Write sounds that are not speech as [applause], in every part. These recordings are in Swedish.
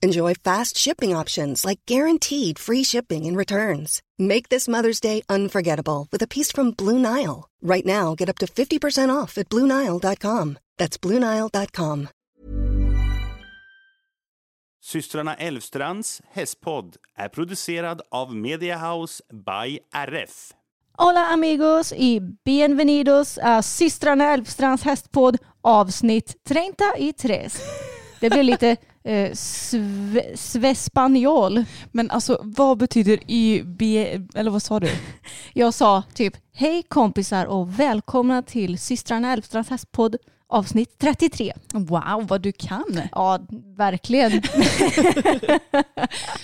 Enjoy fast shipping options like guaranteed free shipping and returns. Make this Mother's Day unforgettable with a piece from Blue Nile. Right now, get up to 50% off at BlueNile.com. That's BlueNile.com. Systrarna Elvstrands hästpodd är producerad av Media House by RF. Hola amigos y bienvenidos a Systrarna Elfstrands hästpodd avsnitt 33. Det blir lite [laughs] eh, sve, svespanjol. Men alltså vad betyder YB, eller vad sa du? [laughs] Jag sa typ hej kompisar och välkomna till systrarna Elfstrands hästpodd avsnitt 33. Wow, vad du kan. Ja, verkligen. [laughs]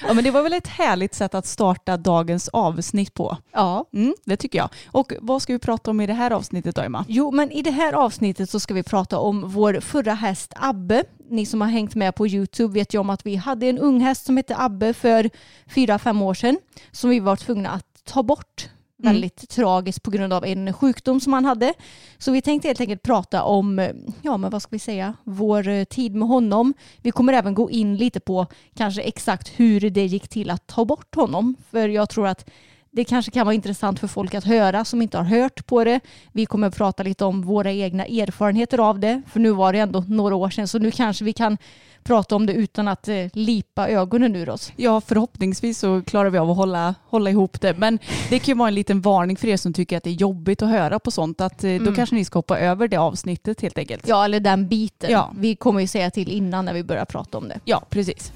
Ja, men det var väl ett härligt sätt att starta dagens avsnitt på. ja. Mm, det tycker jag. Och vad ska vi prata om i det här avsnittet då, Emma? Jo, men i det här avsnittet så ska vi prata om vår förra häst Abbe. Ni som har hängt med på YouTube vet ju om att vi hade en ung häst som hette Abbe för fyra, fem år sedan som vi var tvungna att ta bort. Mm. Väldigt tragiskt på grund av en sjukdom som han hade. Så vi tänkte helt enkelt prata om, ja men vad ska vi säga, vår eh, tid med honom. Vi kommer även gå in lite på kanske exakt hur det gick till att ta bort honom. För jag tror att det kanske kan vara intressant för folk att höra som inte har hört på det. Vi kommer att prata lite om våra egna erfarenheter av det. För nu var det ändå några år sedan så nu kanske vi kan prata om det utan att eh, lipa ögonen ur oss. Ja, förhoppningsvis så klarar vi av att hålla, hålla ihop det. Men det kan ju vara en liten varning för er som tycker att det är jobbigt att höra på sånt. Att eh, då kanske ni ska hoppa över det avsnittet helt enkelt. Ja, eller den biten. Ja. Vi kommer ju säga till innan när vi börjar prata om det. Ja, precis.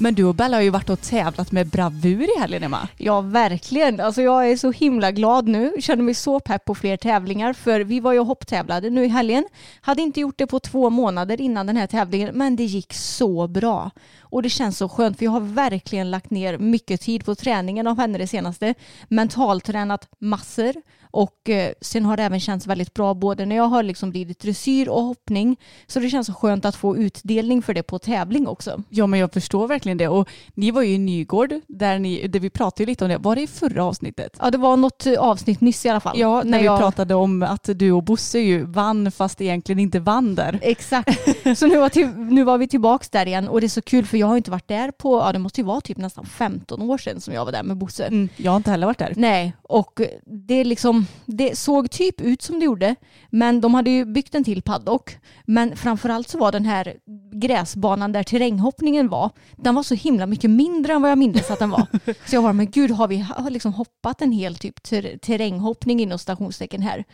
Men du och Bella har ju varit och tävlat med bravur i helgen Emma. Ja, verkligen. Alltså jag är så himla glad nu. Känner mig så pepp på fler tävlingar. För vi var ju och hopptävlade nu i helgen. Hade inte gjort det på två månader innan den här tävlingen. Men det gick så bra. Och det känns så skönt för jag har verkligen lagt ner mycket tid på träningen av henne det senaste. Mentaltränat massor. Och eh, sen har det även känts väldigt bra både när jag har liksom blivit dressyr och hoppning. Så det känns så skönt att få utdelning för det på tävling också. Ja men jag förstår verkligen det. Och ni var ju i Nygård där, ni, där vi pratade lite om det. Var det i förra avsnittet? Ja, det var något eh, avsnitt nyss i alla fall. Ja, när, När vi jag- pratade om att du och Bosse ju vann fast egentligen inte vann där. Exakt. [laughs] Så nu var, till, nu var vi tillbaka där igen och det är så kul för jag har inte varit där på, ja det måste ju vara typ nästan 15 år sedan som jag var där med Bosse. Mm, jag har inte heller varit där. Nej, och det, är liksom, det såg typ ut som det gjorde, men de hade ju byggt en till paddock. Men framförallt så var den här gräsbanan där terränghoppningen var, den var så himla mycket mindre än vad jag minns att den var. Så jag var men gud har vi har liksom hoppat en hel typ ter, terränghoppning inom stationstecken här.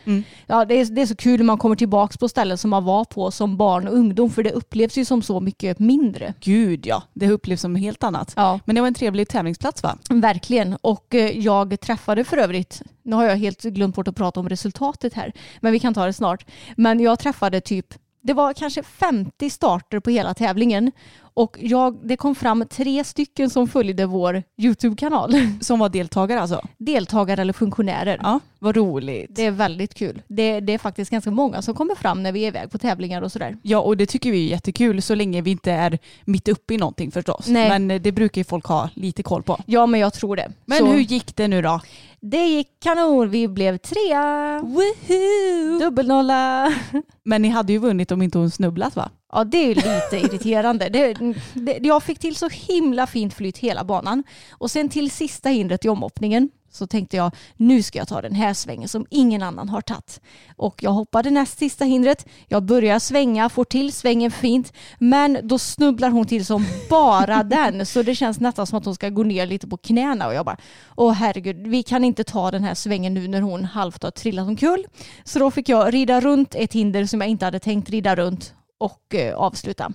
Ja, det är, det är så kul när man kommer tillbaka på ställen som man var på som barn och ungdom, för det upplevs ju som så mycket mindre. Gud ja, det upplevs som helt annat. Ja. Men det var en trevlig tävlingsplats va? Verkligen. Och eh, jag träffade för övrigt, nu har jag helt glömt bort att prata om resultatet här, men vi kan ta det snart. Men jag träffade typ, det var kanske 50 starter på hela tävlingen och jag, det kom fram tre stycken som följde vår YouTube-kanal. [laughs] Som var deltagare alltså? Deltagare eller funktionärer. Ja, vad roligt. Det är väldigt kul. Det, det är faktiskt ganska många som kommer fram när vi är iväg på tävlingar och sådär. Ja, och det tycker vi är jättekul så länge vi inte är mitt uppe i någonting förstås. Nej. Men eh, det brukar ju folk ha lite koll på. Ja, men jag tror det. Men Så hur gick det nu då? Det gick kanon. Vi blev trea. Woohoo! Dubbelnolla. [laughs] Men ni hade ju vunnit om inte hon snubblat va? Ja, det är ju lite irriterande. Det, det, jag fick till så himla fint flyt hela banan. Och sen till sista hindret i omhoppningen så tänkte jag nu ska jag ta den här svängen som ingen annan har tagit. Och jag hoppade näst sista hindret. Jag börjar svänga, får till svängen fint, men då snubblar hon till som bara [laughs] den. Så det känns nästan som att hon ska gå ner lite på knäna och jag bara, åh herregud, vi kan inte ta den här svängen nu när hon halvt har trillat omkull. Så då fick jag rida runt ett hinder som jag inte hade tänkt rida runt och eh, avsluta.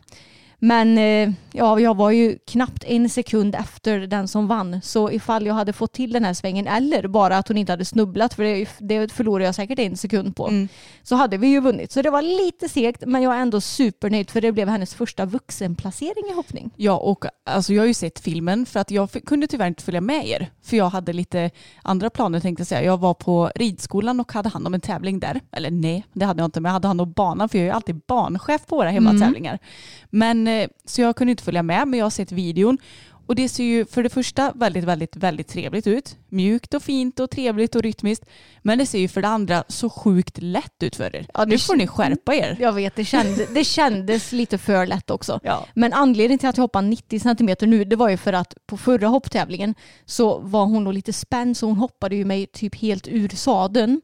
Men eh, ja, jag var ju knappt en sekund efter den som vann. Så ifall jag hade fått till den här svängen eller bara att hon inte hade snubblat, för det, det förlorade jag säkert en sekund på, mm. så hade vi ju vunnit. Så det var lite segt, men jag är ändå supernöjd för det blev hennes första vuxenplacering i hoppning. Ja, och alltså, jag har ju sett filmen för att jag kunde tyvärr inte följa med er. För jag hade lite andra planer tänkte jag säga. Jag var på ridskolan och hade hand om en tävling där. Eller nej, det hade jag inte, men jag hade hand om banan för jag är ju alltid banchef på våra hemmatävlingar. Mm. Men Eh, så jag kunde inte följa med men jag har sett videon. Och det ser ju för det första väldigt, väldigt, väldigt trevligt ut. Mjukt och fint och trevligt och rytmiskt. Men det ser ju för det andra så sjukt lätt ut för er. Ja, nu får ni skärpa er. Jag vet, det, kände, det kändes [laughs] lite för lätt också. Ja. Men anledningen till att jag hoppade 90 centimeter nu, det var ju för att på förra hopptävlingen så var hon då lite spänd så hon hoppade ju mig typ helt ur sadeln.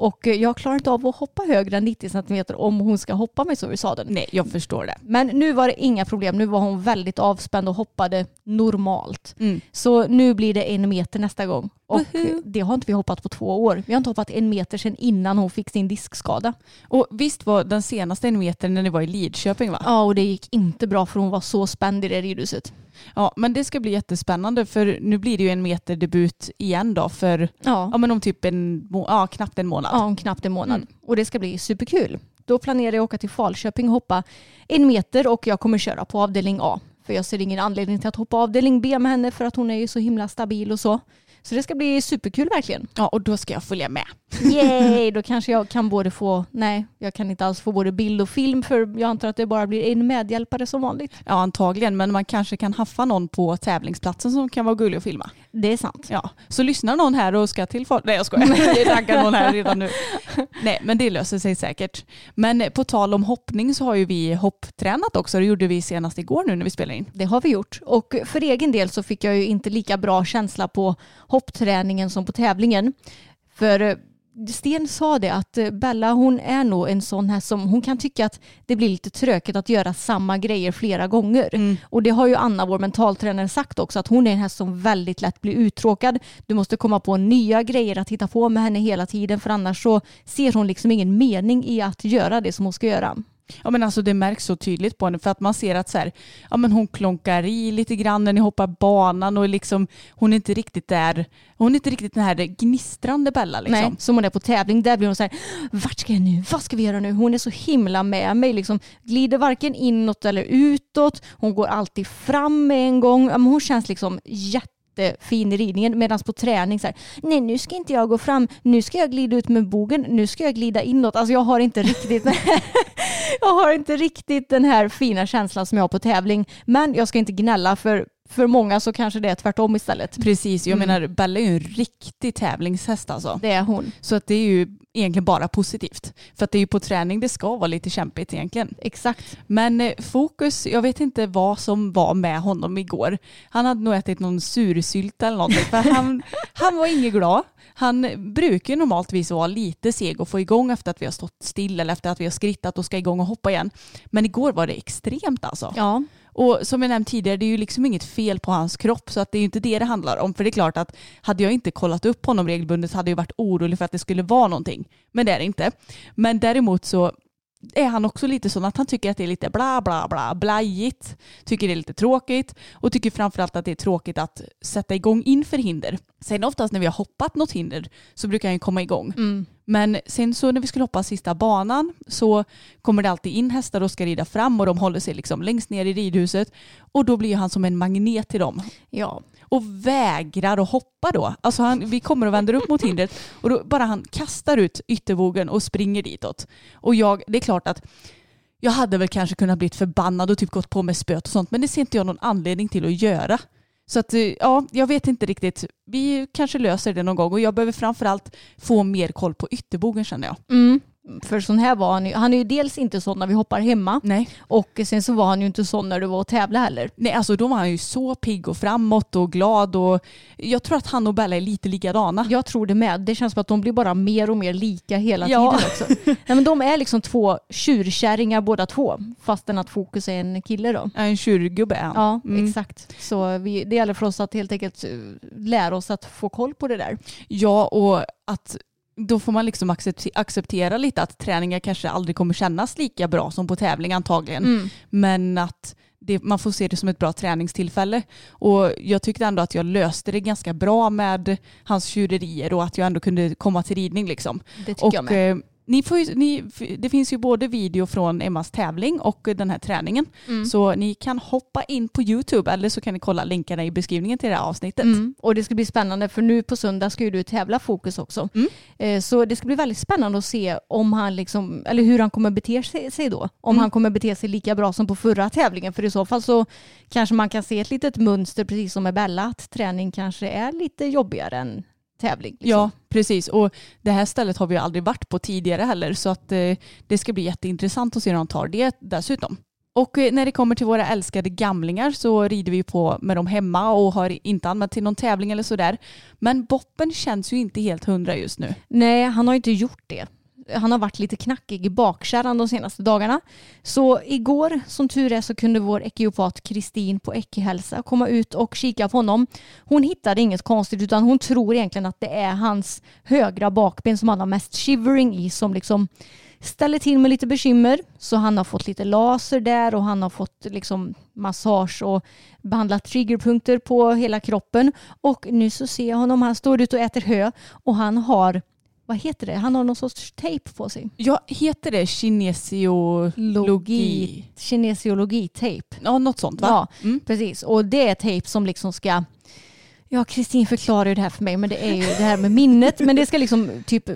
Och eh, jag klarar inte av att hoppa högre än 90 cm om hon ska hoppa mig så i sadeln. Nej, jag förstår det. Men nu var det inga problem. Nu var hon väldigt avspänd och hoppade normalt. Mm. Så nu blir det en meter nästa gång. Och det har inte vi hoppat på två år. Vi har inte hoppat en meter sedan innan hon fick sin diskskada. Och visst var den senaste en meter när ni var i Lidköping va? Ja, och det gick inte bra för hon var så spänd i det ridhuset. Ja, men det ska bli jättespännande för nu blir det ju en meter debut igen då för ja. ja men om typ en, ja, knappt en månad. Ja, om knappt en månad. Mm. Och det ska bli superkul. Då planerar jag att åka till Falköping och hoppa en meter och jag kommer köra på avdelning A. För jag ser ingen anledning till att hoppa avdelning B med henne för att hon är ju så himla stabil och så. Så det ska bli superkul verkligen. Ja, och då ska jag följa med. Yay, då kanske jag kan både få, nej, jag kan inte alls få både bild och film för jag antar att det bara blir en medhjälpare som vanligt. Ja, antagligen, men man kanske kan haffa någon på tävlingsplatsen som kan vara gullig att filma. Det är sant. Ja, så lyssnar någon här och ska till Nej, jag skojar. [laughs] Det raggar någon här redan nu. Nej, men det löser sig säkert. Men på tal om hoppning så har ju vi hopptränat också. Det gjorde vi senast igår nu när vi spelade in. Det har vi gjort. Och för egen del så fick jag ju inte lika bra känsla på hoppträningen som på tävlingen. För eh, Sten sa det att eh, Bella hon är nog en sån här som hon kan tycka att det blir lite trökigt att göra samma grejer flera gånger. Mm. Och det har ju Anna, vår mentaltränare, sagt också att hon är en häst som väldigt lätt blir uttråkad. Du måste komma på nya grejer att hitta på med henne hela tiden för annars så ser hon liksom ingen mening i att göra det som hon ska göra. Ja men alltså det märks så tydligt på henne för att man ser att så här, ja men hon klonkar i lite grann när ni hoppar banan och liksom hon är inte riktigt där, hon är inte riktigt den här gnistrande Bella liksom. Nej, som hon är på tävling, där blir hon så här, vart ska jag nu, vad ska vi göra nu? Hon är så himla med mig liksom, glider varken inåt eller utåt, hon går alltid fram med en gång, hon känns liksom jätte jättefin i ridningen medan på träning så här, nej nu ska inte jag gå fram, nu ska jag glida ut med bogen, nu ska jag glida inåt. Alltså jag har inte riktigt [laughs] jag har inte riktigt den här fina känslan som jag har på tävling. Men jag ska inte gnälla för för många så kanske det är tvärtom istället. Precis, jag mm. menar Bella är ju en riktig tävlingshäst alltså. Det är hon. Så att det är ju egentligen bara positivt. För att det är ju på träning det ska vara lite kämpigt egentligen. Exakt. Men eh, fokus, jag vet inte vad som var med honom igår. Han hade nog ätit någon sursylta eller någonting. För han, [laughs] han var inget glad. Han brukar ju normaltvis vara lite seg och få igång efter att vi har stått still eller efter att vi har skrittat och ska igång och hoppa igen. Men igår var det extremt alltså. Ja. Och som jag nämnt tidigare, det är ju liksom inget fel på hans kropp så att det är ju inte det det handlar om. För det är klart att hade jag inte kollat upp honom regelbundet hade jag varit orolig för att det skulle vara någonting. Men det är det inte. Men däremot så är han också lite sån att han tycker att det är lite bla bla bla blajigt, tycker det är lite tråkigt och tycker framförallt att det är tråkigt att sätta igång inför hinder. Sen oftast när vi har hoppat något hinder så brukar han ju komma igång. Mm. Men sen så när vi skulle hoppa sista banan så kommer det alltid in hästar och ska rida fram och de håller sig liksom längst ner i ridhuset och då blir han som en magnet till dem. Ja. Och vägrar att hoppa då. Alltså han, vi kommer och vänder upp mot hindret och då bara han kastar ut yttervågen och springer ditåt. Och jag, det är klart att jag hade väl kanske kunnat bli förbannad och typ gått på med spöt och sånt men det ser inte jag någon anledning till att göra. Så att eh, ja, jag vet inte riktigt. Vi kanske löser det någon gång och jag behöver framförallt få mer koll på ytterbogen känner jag. Mm. För sån här var han ju, han är ju dels inte sån när vi hoppar hemma Nej. och sen så var han ju inte sån när du var och tävlade heller. Nej, alltså då var han ju så pigg och framåt och glad och jag tror att han och Bella är lite likadana. Jag tror det med. Det känns som att de blir bara mer och mer lika hela Ja. tiden också. [laughs] Nej, men de är liksom två tjurkärringar båda två. Fastän att Fokus är en kille då. Ja, En tjurgubbe är han. Ja, Mm. exakt. Så vi, det gäller för oss att helt enkelt eh, lära oss att få koll på det där. Ja, och att då får man liksom accepte- acceptera lite att träningar kanske aldrig kommer kännas lika bra som på tävling antagligen. Mm. Men att det, man får se det som ett bra träningstillfälle. Och jag tyckte ändå att jag löste det ganska bra med hans tjurerier och att jag ändå kunde komma till ridning liksom. Det tycker Och jag med. Ni får ju, ni, det finns ju både video från Emmas tävling och den här träningen. Mm. Så ni kan hoppa in på YouTube eller så kan ni kolla länkarna i beskrivningen till det här avsnittet. Mm. Och det ska bli spännande för nu på söndag ska ju du tävla Fokus också. Mm. Eh, Så det ska bli väldigt spännande att se om han liksom, eller hur han kommer bete sig, sig då. Om Mm. han kommer bete sig lika bra som på förra tävlingen. För i så fall så kanske man kan se ett litet mönster precis som med Bella. Att träning kanske är lite jobbigare än tävling. Liksom. Ja, precis. Och det här stället har vi aldrig varit på tidigare heller så att eh, det ska bli jätteintressant att se hur han tar det dessutom. Och eh, när det kommer till våra älskade gamlingar så rider vi på med dem hemma och har inte anmält till någon tävling eller sådär. Men Boppen känns ju inte helt hundra just nu. Nej, han har inte gjort det. Han har varit lite knackig i bakkärran de senaste dagarna. Så igår, som tur är, så kunde vår ekiopat Kristin på Ekihälsa komma ut och kika på honom. Hon hittade inget konstigt utan hon tror egentligen att det är hans högra bakben som han har mest shivering i som liksom ställer till med lite bekymmer. Så han har fått lite laser där och han har fått liksom massage och behandlat triggerpunkter på hela kroppen. Och nu så ser jag honom, han står ute och äter hö och han har, vad heter det, han har någon sorts tejp på sig. Ja, heter det kinesiologi? Kinesiologi-tejp. Ja, något sånt va? Ja, Mm. precis. Och det är tejp som liksom ska Ja, Kristin förklarar ju det här för mig, men det är ju det här med minnet. Men det ska liksom typ,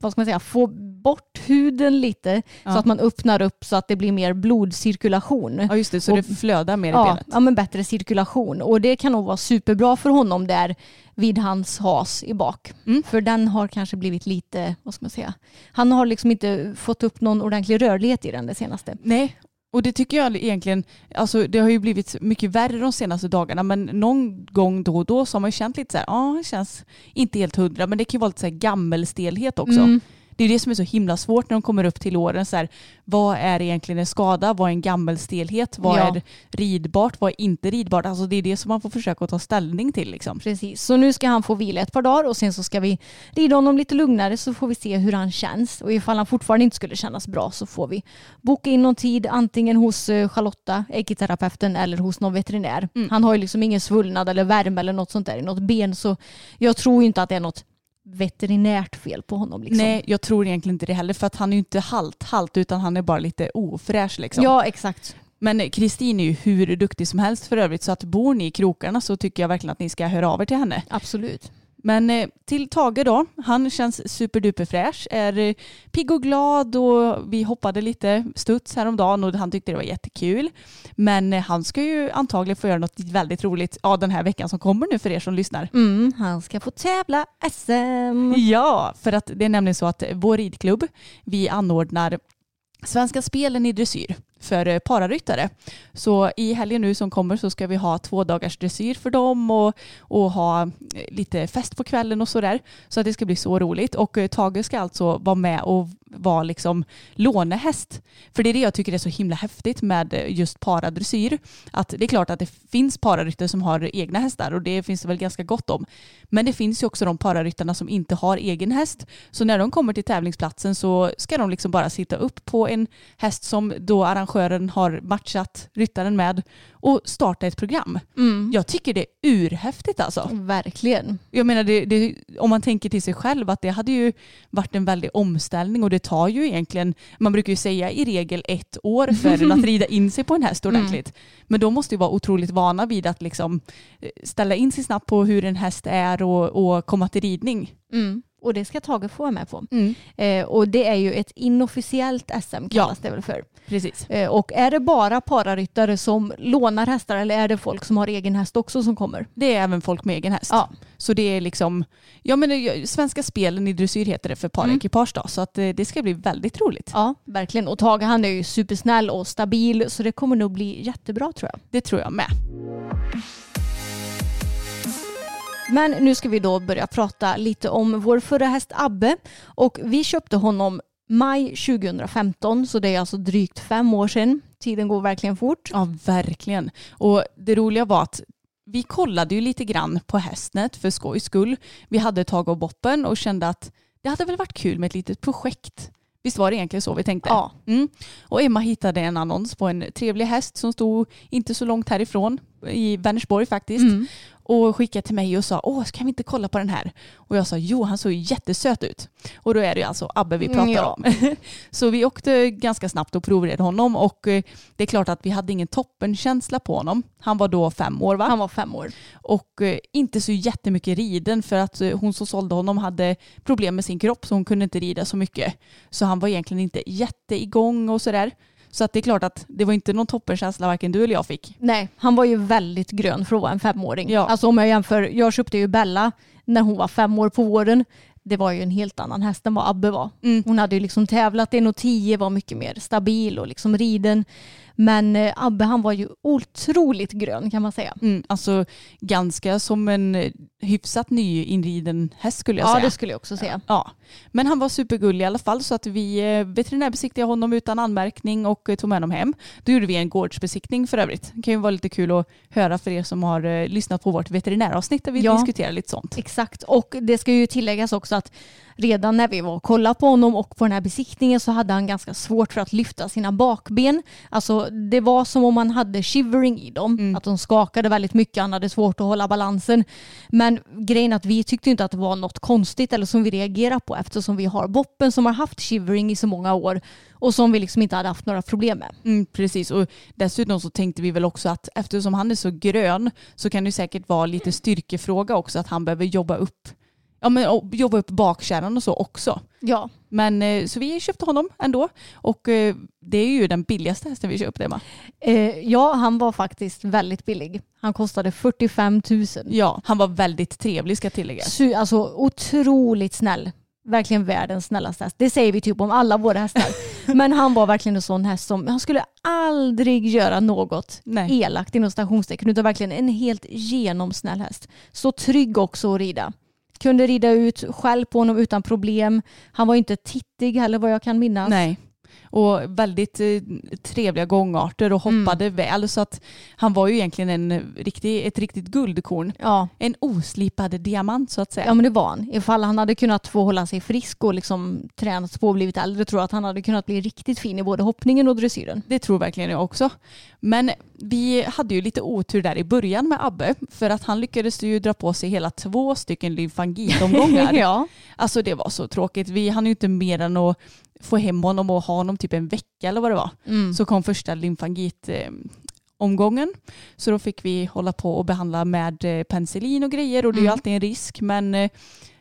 vad ska man säga, få bort huden lite Ja. så att man öppnar upp så att det blir mer blodcirkulation. Ja, just det. Så Och- det flödar mer i Ja, benet. ja, men bättre cirkulation. Och det kan nog vara superbra för honom där vid hans has i bak. Mm. För den har kanske blivit lite, vad ska man säga, han har liksom inte fått upp någon ordentlig rörlighet i den det senaste. Nej, och det tycker jag egentligen, alltså det har ju blivit mycket värre de senaste dagarna men någon gång då och då så har man ju känt lite så här, ja det känns inte helt hundra men det kan ju vara lite så här gammelstelhet också. Mm. Det är det som är så himla svårt när de kommer upp till åren. Så här, vad är egentligen en skada? Vad är en gammelstelhet? Vad Ja. är ridbart? Vad är inte ridbart? Alltså det är det som man får försöka ta ställning till. Liksom. Precis, så nu ska han få vila ett par dagar och sen så ska vi rida honom lite lugnare så får vi se hur han känns. Och ifall han fortfarande inte skulle kännas bra så får vi boka in någon tid antingen hos eh, Charlotta, ekiterapeuten eller hos någon veterinär. Mm. Han har ju liksom ingen svullnad eller värme eller något sånt där i något ben så jag tror inte att det är något veterinärt fel på honom. Liksom. Nej, jag tror egentligen inte det heller för att han är ju inte halt halt utan han är bara lite ofräsch. Liksom. Ja, exakt. Men Kristin är ju hur duktig som helst för övrigt så att bor ni i krokarna så tycker jag verkligen att ni ska höra av er till henne. Absolut. Men eh, till Tage då, han känns superduper fräsch, är eh, pigg och glad och vi hoppade lite studs häromdagen och han tyckte det var jättekul. Men eh, han ska ju antagligen få göra något väldigt roligt ja, den här veckan som kommer nu för er som lyssnar. Mm, han ska få tävla SM. Ja, för att det är nämligen så att vår ridklubb, vi anordnar Svenska spelen i dressyr för eh, pararyttare. Så i helgen nu som kommer så ska vi ha två dagars dressyr för dem och, och ha eh, lite fest på kvällen och sådär. Så att det ska bli så roligt. Och eh, Tage ska alltså vara med och vara liksom lånehäst. För det är det jag tycker är så himla häftigt med just paradressyr. Att det är klart att det finns pararyttare som har egna hästar och det finns det väl ganska gott om. Men det finns ju också de pararyttarna som inte har egen häst. Så när de kommer till tävlingsplatsen så ska de liksom bara sitta upp på en häst som då arrangören har matchat ryttaren med och starta ett program. Mm. Jag tycker det är urhäftigt alltså. Verkligen. Jag menar, det, det, om man tänker till sig själv att det hade ju varit en väldig omställning och det tar ju egentligen, man brukar ju säga i regel ett år för att [laughs] rida in sig på en häst ordentligt. Men då måste ju vara otroligt vana vid att liksom eh, ställa in sig snabbt på hur en häst är och, och komma till ridning. Mm. Och det ska Tage få med på. Mm. Eh, och det är ju ett inofficiellt SM kallas det väl för. Precis. Eh, och är det bara pararyttare som lånar hästar eller är det folk som har egen häst också som kommer? Det är även folk med egen häst. Ja. Så det är liksom, ja men det- Svenska spelen i dressyr heter det för parekipage då. Så att eh, det ska bli väldigt roligt. Ja, verkligen. Och Tage han är ju supersnäll och stabil så det kommer nog bli jättebra tror jag. Det tror jag med. Men nu ska vi då börja prata lite om vår förra häst Abbe och vi köpte honom maj 2015 så det är alltså drygt fem år sedan. Tiden går verkligen fort. Ja, verkligen. Och det roliga var att vi kollade ju lite grann på Hästnet för skojs skull. Vi hade tag och boppen och kände att det hade väl varit kul med ett litet projekt. Visst var det egentligen så vi tänkte? Ja. Mm. Och Emma hittade en annons på en trevlig häst som stod inte så långt härifrån, i Vänersborg faktiskt. Mm. Och skickade till mig och sa, åh, kan vi inte kolla på den här? Och jag sa, jo, han såg ju jättesöt ut. Och då är det ju alltså Abbe vi pratar ja. om. [laughs] så vi åkte ganska snabbt och provred honom och eh, det är klart att vi hade ingen toppenkänsla på honom. Han var då fem år va? Han var fem år. och eh, inte så jättemycket riden för att eh, hon som sålde honom hade problem med sin kropp så hon kunde inte rida så mycket. Så han var egentligen inte jätteigång och sådär. Så att det är klart att det var inte någon toppenkänsla varken du eller jag fick. Nej, han var ju väldigt grön för att vara en femåring. Ja. Alltså om jag jämför, jag köpte ju Bella när hon var fem år på våren. Det var ju en helt annan häst än vad Abbe var. Mm. Hon hade ju liksom tävlat 1,10, var mycket mer stabil och liksom riden. Men eh, Abbe han var ju otroligt grön kan man säga. Mm, alltså ganska som en eh, hyfsat nyinriden häst skulle jag Ja säga. det skulle jag också säga. Ja, men han var supergullig i alla fall så att vi eh, veterinärbesiktigade honom utan anmärkning och eh, tog med honom hem. Då gjorde vi en gårdsbesiktning för övrigt. Det kan ju vara lite kul att höra för er som har eh, lyssnat på vårt veterinäravsnitt där vi Ja. diskuterar lite sånt. Exakt, och det ska ju tilläggas också att redan när vi var och kollade på honom och på den här besiktningen så hade han ganska svårt för att lyfta sina bakben. Alltså det var som om han hade shivering i dem, att de skakade väldigt mycket, han hade svårt att hålla balansen. Men grejen är att vi tyckte inte att det var något konstigt eller som vi reagerar på eftersom vi har Boppen som har haft shivering i så många år och som vi liksom inte hade haft några problem med. Mm, precis, och dessutom så tänkte vi väl också att eftersom han är så grön så kan det säkert vara lite styrkefråga också att han behöver jobba upp, ja, men, och jobba upp bakkärran och så också. Ja, Men eh, så vi köpte honom ändå och eh, det är ju den billigaste hästen vi köpte Emma. eh, ja han var faktiskt väldigt billig. Han kostade 45 000. Ja, han var väldigt trevlig ska tilläggas. Alltså otroligt snäll. Verkligen världens snällaste häst. Det säger vi typ om alla våra hästar. [laughs] Men han var verkligen en sån häst som, han skulle aldrig göra något Nej. elakt inom stationstecken utan verkligen en helt genomsnäll häst. Så trygg också att rida. Kunde rida ut själv på honom utan problem. Han var inte tittig heller vad jag kan minnas. Nej. Och väldigt eh, trevliga gångarter och hoppade väl så att han var ju egentligen en riktig, ett riktigt guldkorn. Ja, En oslipad diamant så att säga. ja men det var han. Ifall han hade kunnat få hålla sig frisk och liksom tränat på och blivit äldre tror jag att han hade kunnat bli riktigt fin i både hoppningen och dressyren. Det tror verkligen jag också. Men vi hade ju lite otur där i början med Abbe för att han lyckades ju dra på sig hela två stycken lymfangitomgångar. [laughs] ja. Alltså det var så tråkigt. Vi hann ju inte mer än att få hem honom och ha honom typ en vecka eller vad det var. Mm. Så kom första lymfangit omgången. Så då fick vi hålla på och behandla med eh, penicillin och grejer och det är ju Mm. alltid en risk men eh,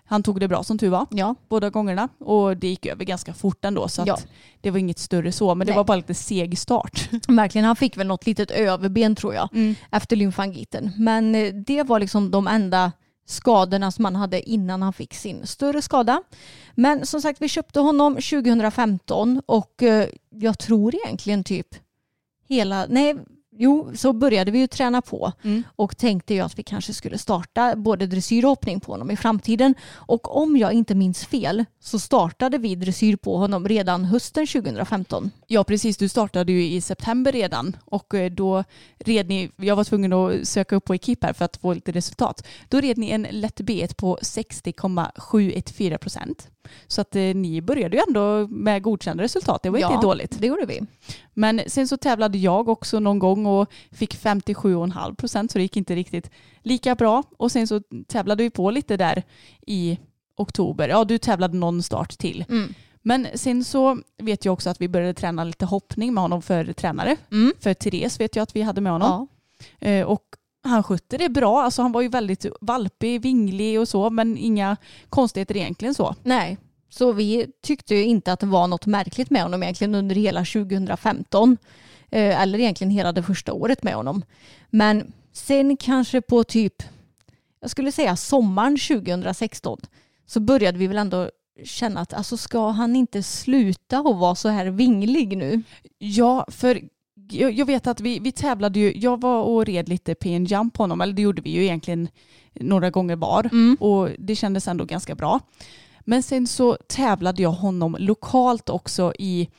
han tog det bra som tur var Ja, båda gångerna och det gick över ganska fort ändå så Ja. det var inget större så men det Nej. var bara lite seg start. [laughs] verkligen. Han fick väl något litet överben tror jag efter lymfangiten. Men eh, det var liksom de enda skadorna som han hade innan han fick sin större skada. Men som sagt, vi köpte honom 2015 och eh, jag tror egentligen typ hela, nej, jo, så började vi ju träna på Mm. och tänkte ju att vi kanske skulle starta både dressyr och hoppning på honom i framtiden. Och om jag inte minns fel så startade vi dressyr på honom redan hösten 2015. Ja precis, du startade ju i september redan och eh, då red ni, jag var tvungen att söka upp på Ekip här för att få lite resultat. Då red ni en lätt B1 på 60,714 procent. Så att eh, ni började ju ändå med godkända resultat, det var Ja. inte dåligt. Det gjorde vi. Men sen så tävlade jag också någon gång och fick 57,5 procent så det gick inte riktigt lika bra. Och sen så tävlade vi på lite där i oktober. Ja, du tävlade någon start till. Mm. Men sen så vet jag också att vi började träna lite hoppning med honom för tränare. Mm. För Therese vet jag att vi hade med honom. Ja. Eh, Och han skötte det bra. Alltså han var ju väldigt valpig, vinglig och så men inga konstigheter egentligen så. Nej, så vi tyckte ju inte att det var något märkligt med honom egentligen under hela 2015. Eh, eller egentligen hela det första året med honom. Men sen kanske på typ, jag skulle säga sommaren 2016 så började vi väl ändå känna att alltså ska han inte sluta och vara så här vinglig nu? Ja, för jag, jag vet att vi, vi tävlade ju, jag var och red lite PN jump på honom, eller det gjorde vi ju egentligen några gånger var Mm. och det kändes ändå ganska bra. Men sen så tävlade jag honom lokalt också i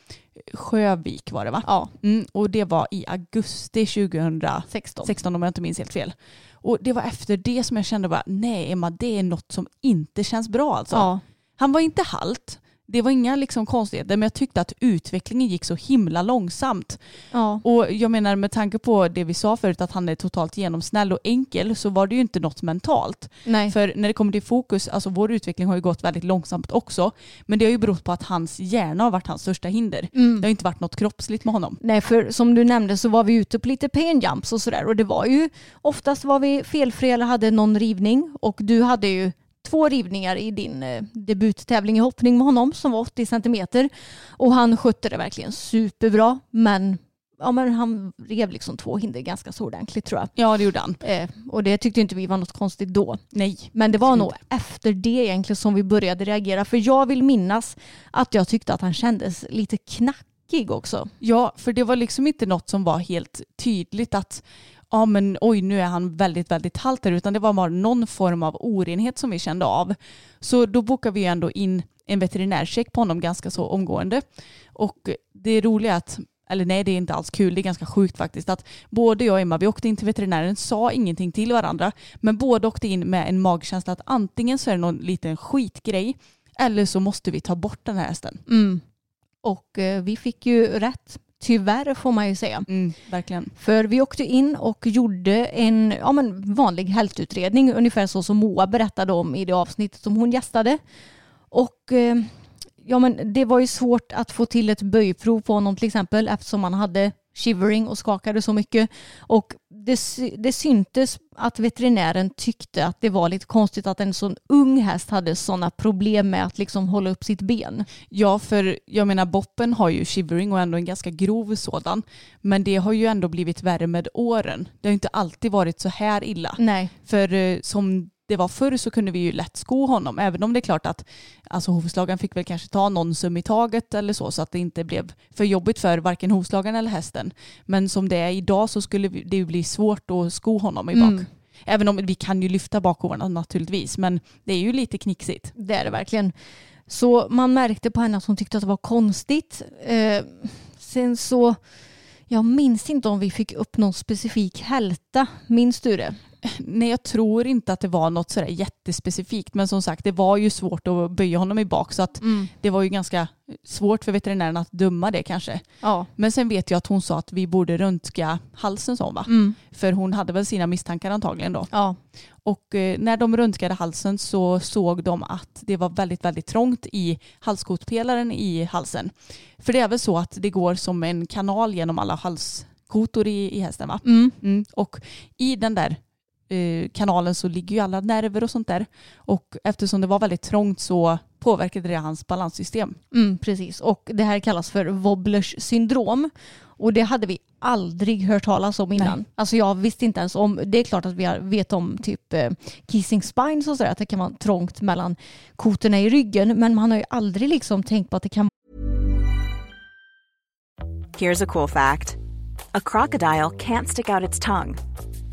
Sjövik var det va? Ja, Mm, och det var i augusti 2016 16. om jag inte minns helt fel. Och det var efter det som jag kände bara, nej Emma det är något som inte känns bra alltså. Ja, Han var inte halt, det var inga liksom konstigheter men jag tyckte att utvecklingen gick så himla långsamt. ja. Och jag menar med tanke på det vi sa förut att han är totalt genomsnäll och enkel så var det ju inte något mentalt. Nej. För när det kommer till fokus, alltså vår utveckling har ju gått väldigt långsamt också. Men det har ju berott på att hans hjärna har varit hans största hinder. Mm. Det har inte varit något kroppsligt med honom. Nej, för som du nämnde så var vi ute på lite pain jumps och sådär och det var ju oftast var vi felfria eller hade någon rivning och du hade ju två rivningar i din eh, debuttävling i hoppning med honom som var 80 centimeter och han skötte det verkligen superbra men, ja, men han rev liksom två hinder ganska så ordentligt tror jag. Ja det gjorde han. Eh, och det tyckte inte vi var något konstigt då. Nej. Men det var nog efter det egentligen som vi började reagera för jag vill minnas att jag tyckte att han kändes lite knackig också. Ja, för det var liksom inte något som var helt tydligt att ja men oj nu är han väldigt väldigt halt här utan det var bara någon form av orenhet som vi kände av. Så då bokade vi ändå in en veterinärcheck på honom ganska så omgående. Och det roliga är att eller nej det är inte alls kul, det är ganska sjukt faktiskt att både jag och Emma vi åkte in till veterinären, sa ingenting till varandra men båda åkte in med en magkänsla att antingen så är det någon liten skitgrej eller så måste vi ta bort den här hästen. Mm. Och eh, vi fick ju rätt. Tyvärr får man ju säga. Mm, verkligen. För vi åkte in och gjorde en ja, men vanlig hältutredning ungefär så som Moa berättade om i det avsnittet som hon gästade. Och eh, ja, men det var ju svårt att få till ett böjprov på honom till exempel eftersom han hade shivering och skakade så mycket. Och det, det syntes att veterinären tyckte att det var lite konstigt att en sån ung häst hade sådana problem med att liksom hålla upp sitt ben. Ja, för jag menar Boppen har ju shivering och ändå en ganska grov sådan. Men det har ju ändå blivit värre med åren. Det har inte alltid varit så här illa. Nej. För eh, som det var förr så kunde vi ju lätt sko honom. Även om det är klart att alltså, hovslagaren fick väl kanske ta någon sum i taget eller så. Så att det inte blev för jobbigt för varken hovslagaren eller hästen. Men som det är idag så skulle det ju bli svårt att sko honom i bak. Mm. Även om vi kan ju lyfta bakhovarna naturligtvis. Men det är ju lite knixigt. Det är det verkligen. Så man märkte på henne att hon tyckte att det var konstigt. Eh, sen så, jag minns inte om vi fick upp någon specifik hälta. Minns du det? Nej, jag tror inte att det var något sådär jättespecifikt. Men som sagt, det var ju svårt att böja honom i bak. Så att det var ju ganska svårt för veterinären att döma det kanske. Ja. Men sen vet jag att hon sa att vi borde röntga halsen sa hon va? Mm. För hon hade väl sina misstankar antagligen då. Ja. Och eh, när de röntgade halsen så såg de att det var väldigt, väldigt trångt i halskotpelaren i halsen. För det är väl så att det går som en kanal genom alla halskotor i, i hästen va? Mm. Mm. Och i den där kanalen så ligger ju alla nerver och sånt där. Och eftersom det var väldigt trångt så påverkade det hans balanssystem. Mm, precis. Och det här kallas för Wobblers syndrom. Och det hade vi aldrig hört talas om innan. Nej. Alltså jag visste inte ens om, det är klart att vi har- vet om typ eh, kissing spines och sådär, att det kan vara trångt mellan kotorna i ryggen. Men man har ju aldrig liksom tänkt på att det kan Here's a cool fact a crocodile can't stick out its tongue.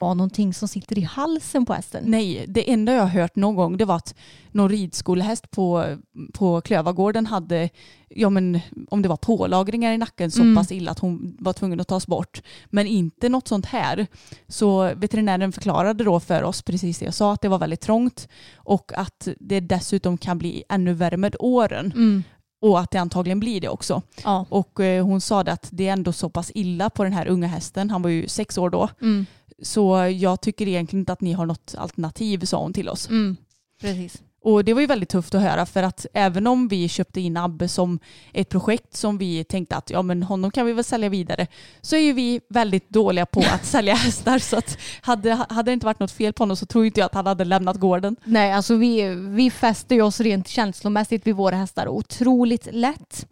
Var någonting som sitter i halsen på hästen. Nej, det enda jag har hört någon gång det var att någon ridskolehäst på, på Klövargården hade, ja men om det var pålagringar i nacken så Mm. pass illa att hon var tvungen att tas bort. Men inte något sånt här. Så veterinären förklarade då för oss precis det jag sa, att det var väldigt trångt och att det dessutom kan bli ännu värre med åren. Mm. Och att det antagligen blir det också. Ja. Och eh, hon sa det att det är ändå så pass illa på den här unga hästen, han var ju sex år då, Mm. Så jag tycker egentligen inte att ni har något alternativ, sa hon till oss. Mm. Precis. Och det var ju väldigt tufft att höra för att även om vi köpte in Abbe som ett projekt som vi tänkte att ja men honom kan vi väl sälja vidare så är ju vi väldigt dåliga på att [laughs] sälja hästar så att hade, hade det inte varit något fel på honom så tror inte jag att han hade lämnat gården. Nej, alltså vi, vi fäster ju oss rent känslomässigt vid våra hästar otroligt lätt.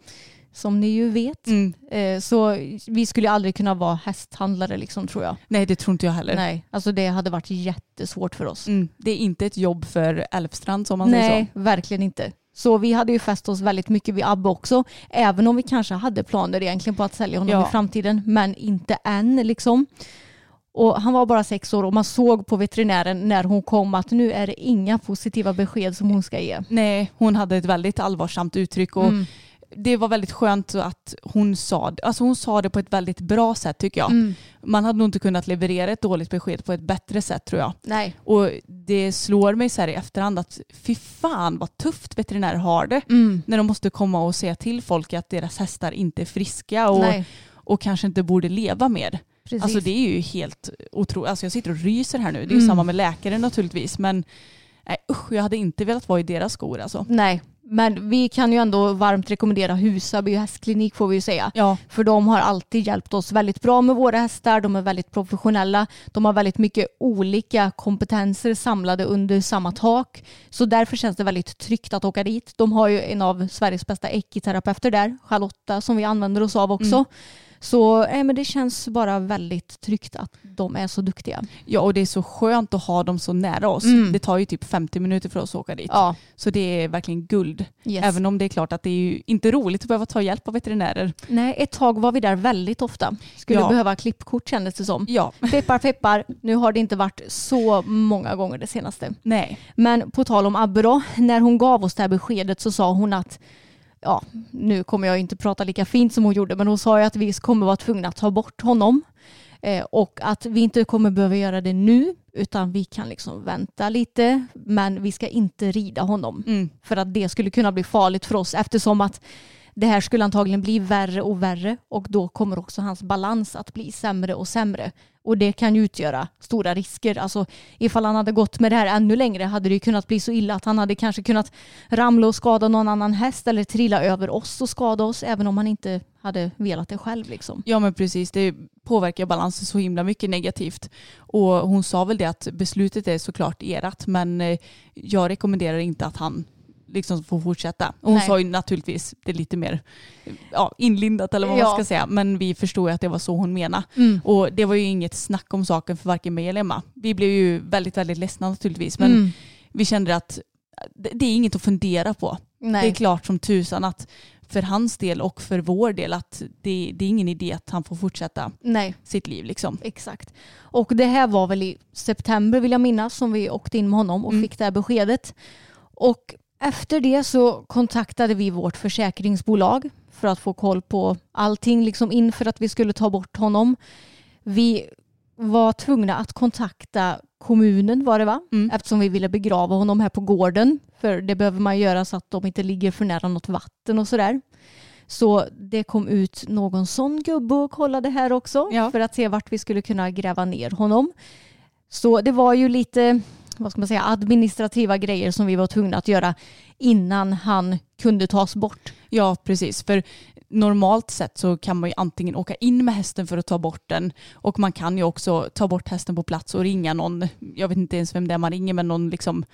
Som ni ju vet. Mm. Eh, Så vi skulle aldrig kunna vara hästhandlare liksom tror jag. Nej det tror inte jag heller. Nej, alltså det hade varit jättesvårt för oss. Mm. Det är inte ett jobb för Älvstrand som man säger Nej, verkligen inte. Så vi hade ju fäst oss väldigt mycket vid Abbe också. Även om vi kanske hade planer egentligen på att sälja honom Ja. i framtiden. Men inte än liksom. Och han var bara sex år och man såg på veterinären när hon kom att nu är det inga positiva besked som hon ska ge. så. Nej, hon hade ett väldigt allvarsamt uttryck och Mm. Det var väldigt skönt att hon sa, alltså hon sa det på ett väldigt bra sätt tycker jag. Mm. Man hade nog inte kunnat leverera ett dåligt besked på ett bättre sätt tror jag. Nej. Och det slår mig så här i efterhand att fy fan vad tufft veterinärer har det. Mm. När de måste komma och säga till folk att deras hästar inte är friska och, Nej. och kanske inte borde leva mer. Precis. Alltså det är ju helt otroligt. Alltså jag sitter och ryser här nu. Det är ju Mm. samma med läkare naturligtvis. Men nej, usch, jag hade inte velat vara i deras skor alltså. Nej, men vi kan ju ändå varmt rekommendera Husaby hästklinik får vi ju säga. Ja, För de har alltid hjälpt oss väldigt bra med våra hästar. De är väldigt professionella. De har väldigt mycket olika kompetenser samlade under samma tak. Så därför känns det väldigt tryggt att åka dit. De har ju en av Sveriges bästa ekiterapeuter där, Charlotta, som vi använder oss av också. Mm. Så eh, men det känns bara väldigt tryggt att de är så duktiga. ja, och det är så skönt att ha dem så nära oss. Mm. Det tar ju typ 50 minuter för oss att åka dit. Ja, Så det är verkligen guld. yes. Även om det är klart att det är inte roligt att behöva ta hjälp av veterinärer. Nej, ett tag var vi där väldigt ofta. Skulle Ja. behöva klippkort kändes det som. Ja, Peppar peppar, nu har det inte varit så många gånger det senaste. nej. Men på tal om Abbe då, när hon gav oss det här beskedet så sa hon att ja, nu kommer jag inte prata lika fint som hon gjorde, men hon sa ju att vi kommer vara tvungna att ta bort honom eh, och att vi inte kommer behöva göra det nu utan vi kan liksom vänta lite men vi ska inte rida honom Mm. för att det skulle kunna bli farligt för oss eftersom att det här skulle antagligen bli värre och värre och då kommer också hans balans att bli sämre och sämre. Och det kan ju utgöra stora risker. Alltså ifall han hade gått med det här ännu längre hade det ju kunnat bli så illa att han hade kanske kunnat ramla och skada någon annan häst eller trilla över oss och skada oss även om han inte hade velat det själv liksom. Ja men precis, det påverkar balansen så himla mycket negativt. Och hon sa väl det att beslutet är såklart erat men eh, jag rekommenderar inte att han liksom får fortsätta. Och hon Nej. sa ju naturligtvis det lite mer ja, inlindat eller vad Ja. man ska säga. Men vi förstod ju att det var så hon menade. Mm. Och det var ju inget snack om saken för varken mig eller Emma. Vi blev ju väldigt, väldigt ledsna naturligtvis. Men Mm. vi kände att det, är inget att fundera på. Det är Nej. klart som tusan att för hans del och för vår del att det, det är ingen idé att han får fortsätta Nej. sitt liv liksom. Exakt. Och det här var väl i september vill jag minnas som vi åkte in med honom och Mm. fick det här beskedet. Och efter det så kontaktade vi vårt försäkringsbolag för att få koll på allting liksom inför att vi skulle ta bort honom. Vi var tvungna att kontakta kommunen var det va? Mm. Eftersom vi ville begrava honom här på gården. För det behöver man göra så att de inte ligger för nära något vatten och sådär. Så det kom ut någon sån gubbe och kollade här också Ja. för att se vart vi skulle kunna gräva ner honom. Så det var ju lite vad ska man säga, administrativa grejer som vi var tvungna att göra innan han kunde tas bort. Ja precis, för normalt sett så kan man ju antingen åka in med hästen för att ta bort den och man kan ju också ta bort hästen på plats och ringa någon, jag vet inte ens vem det är man ringer men någon liksom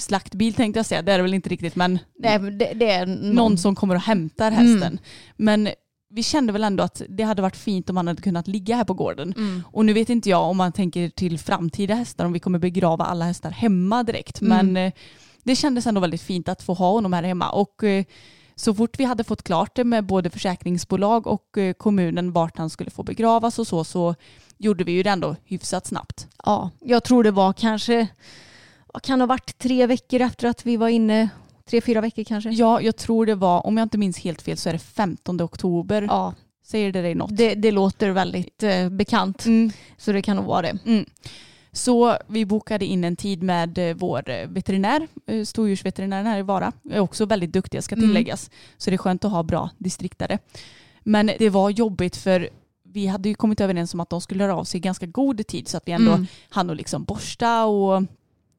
slaktbil tänkte jag säga, det är det väl inte riktigt men Nej, det, det är någon, någon. som kommer och hämtar hästen. Men vi kände väl ändå att det hade varit fint om han hade kunnat ligga här på gården. Mm. Och nu vet inte jag om man tänker till framtida hästar om vi kommer begrava alla hästar hemma direkt. Mm. Men eh, det kändes ändå väldigt fint att få ha honom här hemma. Och eh, så fort vi hade fått klart det med både försäkringsbolag och eh, kommunen vart han skulle få begravas och så så gjorde vi ju det ändå hyfsat snabbt. Ja, jag tror det var kanske, vad kan det ha varit tre veckor efter att vi var inne, tre, fyra veckor kanske. Ja, jag tror det var, om jag inte minns helt fel så är det 15 oktober. Ja, Säger det dig något? det, det låter väldigt eh, bekant. Mm. Så det kan nog vara det. Mm. Så vi bokade in en tid med eh, vår eh, veterinär, eh, stordjursveterinären här i Vara. Är också väldigt duktiga ska Mm. tilläggas. Så det är skönt att ha bra distriktare. Men det var jobbigt för vi hade ju kommit överens om att de skulle höra av sig i ganska god tid så att vi ändå Mm. hann att liksom borsta och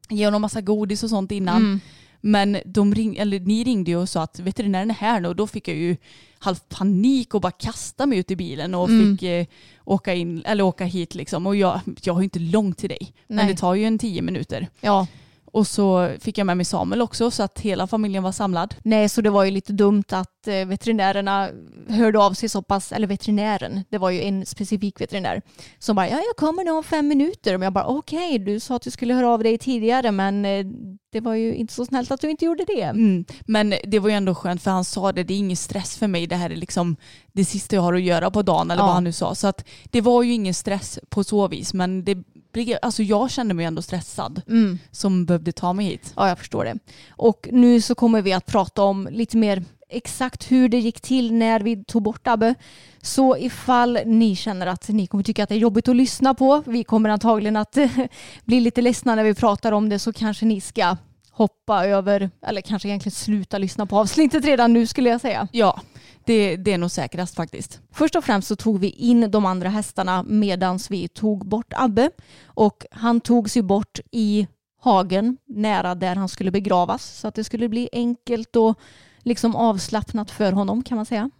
ge honom massa godis och sånt innan. Mm. Men de ring, eller ni ringde ju och sa att veterinären är här nu och då fick jag ju halv panik och bara kasta mig ut i bilen och Mm. fick eh, åka, in, eller åka hit liksom. Och jag, jag har ju inte långt till dig. Men Nej. det tar ju en tio minuter. Ja, Och så fick jag med mig Samuel också så att hela familjen var samlad. nej så det var ju lite dumt att eh, veterinärerna hörde av sig så pass, eller veterinären, det var ju en specifik veterinär som bara, ja jag kommer nog om fem minuter. Men jag bara, okej du sa att du skulle höra av dig tidigare men eh, det var ju inte så snällt att du inte gjorde det. Mm. Men det var ju ändå skönt för han sa det, det är ingen stress för mig. Det här är liksom det sista jag har att göra på dagen eller Ja. vad han nu sa. Så att det var ju ingen stress på så vis. Men det blev, alltså jag kände mig ändå stressad Mm. som behövde ta mig hit. Ja, jag förstår det. Och nu så kommer vi att prata om lite mer exakt hur det gick till när vi tog bort Abbe. Så ifall ni känner att ni kommer tycka att det är jobbigt att lyssna på, vi kommer antagligen att [laughs] bli lite ledsna när vi pratar om det, så kanske ni ska hoppa över, eller kanske egentligen sluta lyssna på avsnittet redan nu skulle jag säga. Ja, det, det är nog säkrast faktiskt. Först och främst så tog vi in de andra hästarna medans vi tog bort Abbe. Och han togs ju bort i hagen nära där han skulle begravas. Så att det skulle bli enkelt och liksom avslappnat för honom kan man säga.